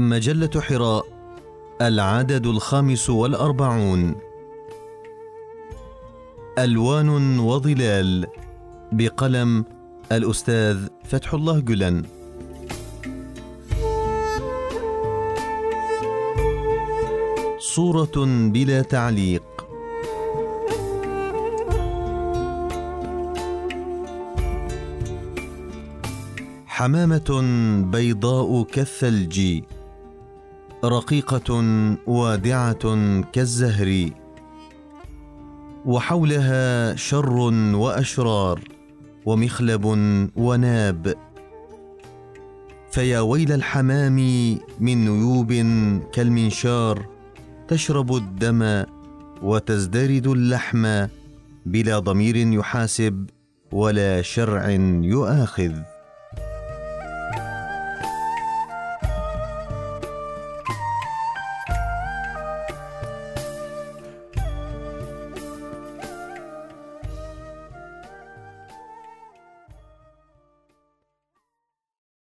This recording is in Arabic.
مجلة حراء العدد الخامس والأربعون. ألوان وظلال بقلم الأستاذ فتح الله جلن. صورة بلا تعليق. حمامة بيضاء كالثلج. رقيقة وادعة كالزهر وحولها شر وأشرار ومخلب وناب. فيا ويل الحمام من نيوب كالمنشار تشرب الدم وتزدرد اللحم بلا ضمير يحاسب ولا شرع يؤاخذ.